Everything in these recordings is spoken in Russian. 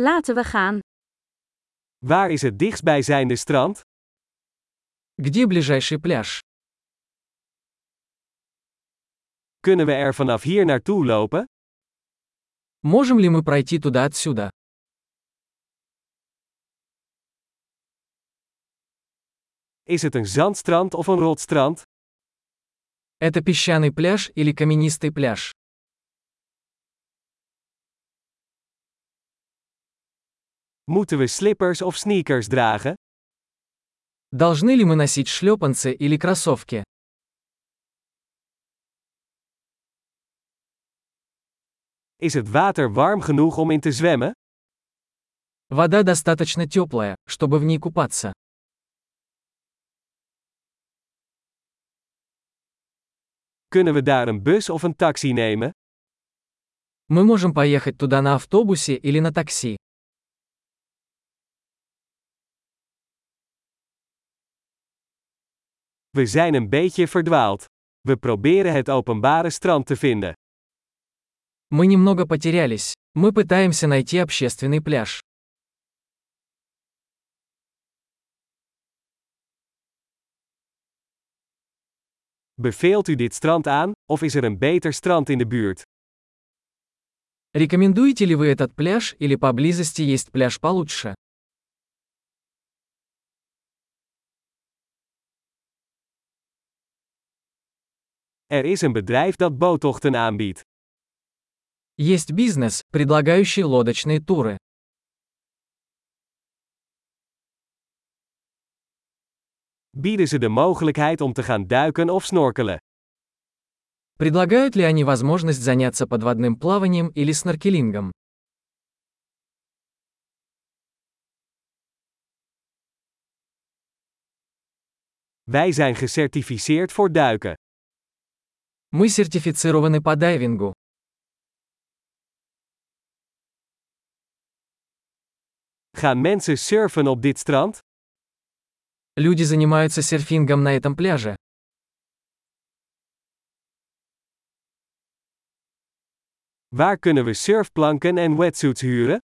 Laten we gaan. Waar is het dichtstbijzijnde strand? Где ближайший пляж? Kunnen we er vanaf hier naartoe lopen? Можем ли мы пройти туда отсюда? Is het een zandstrand of een rotstrand? Это песчаный пляж или каменистый пляж? Moeten we slippers of sneakers dragen? Должны ли мы носить шлепанцы или кроссовки? Is het water warm genoeg om in te zwemmen? Вода достаточно теплая, чтобы в ней купаться. Kunnen we daar een bus of een taxi nemen? Мы можем поехать туда на автобусе или на такси. We zijn een beetje verdwaald. We proberen het openbare strand te vinden. Мы немного потерялись. Мы пытаемся найти общественный пляж. Beveelt u dit strand aan, of is er een beter strand in de buurt? Рекомендуете ли вы этот пляж или поблизости есть пляж получше? Er is een bedrijf dat boottochten aanbiedt. Есть бизнес, предлагающий лодочные туры. Bieden ze de mogelijkheid om te gaan duiken of snorkelen? Предлагают ли они возможность заняться подводным плаванием или сноркелингом? Wij zijn gecertificeerd voor duiken. Мы сертифицированы по дайвингу. Gaan mensen surfen op dit strand? Люди занимаются серфингом на этом пляже. Waar kunnen we surfplanken en wetsuits huren?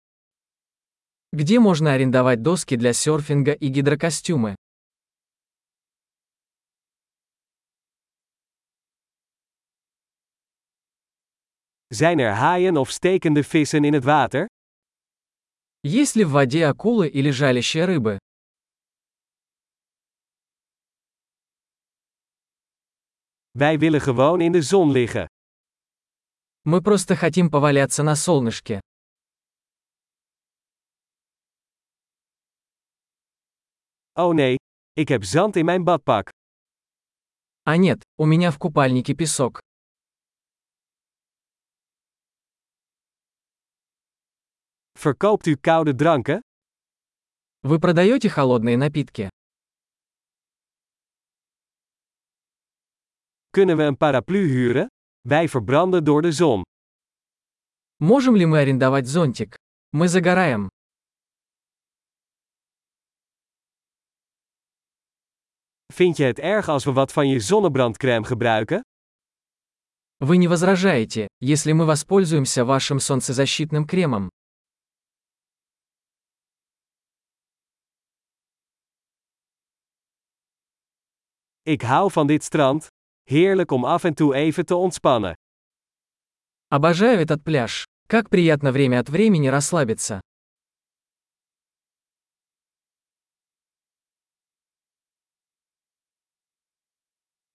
Где можно арендовать доски для серфинга и гидрокостюмы? Zijn er haaien of stekende vissen in het water? Есть ли в воде акулы или жалящие рыбы? Wij willen gewoon in de zon liggen. Мы просто хотим поваляться на солнышке. Oh nee, ik heb zand in mijn badpak. А нет, у меня в купальнике песок. Verkoopt u koude dranken? Вы продаете холодные напитки? Kunnen we een paraplu huren? Wij verbranden door de zon. Можем ли мы арендовать зонтик? Мы загораем. Vind je het erg als we wat van je zonnebrandcrème gebruiken? Вы не возражаете, если мы воспользуемся вашим солнцезащитным кремом? Ik hou van dit strand. Heerlijk om af en toe even te ontspannen. Обожаю этот пляж. Как приятно время от времени расслабиться.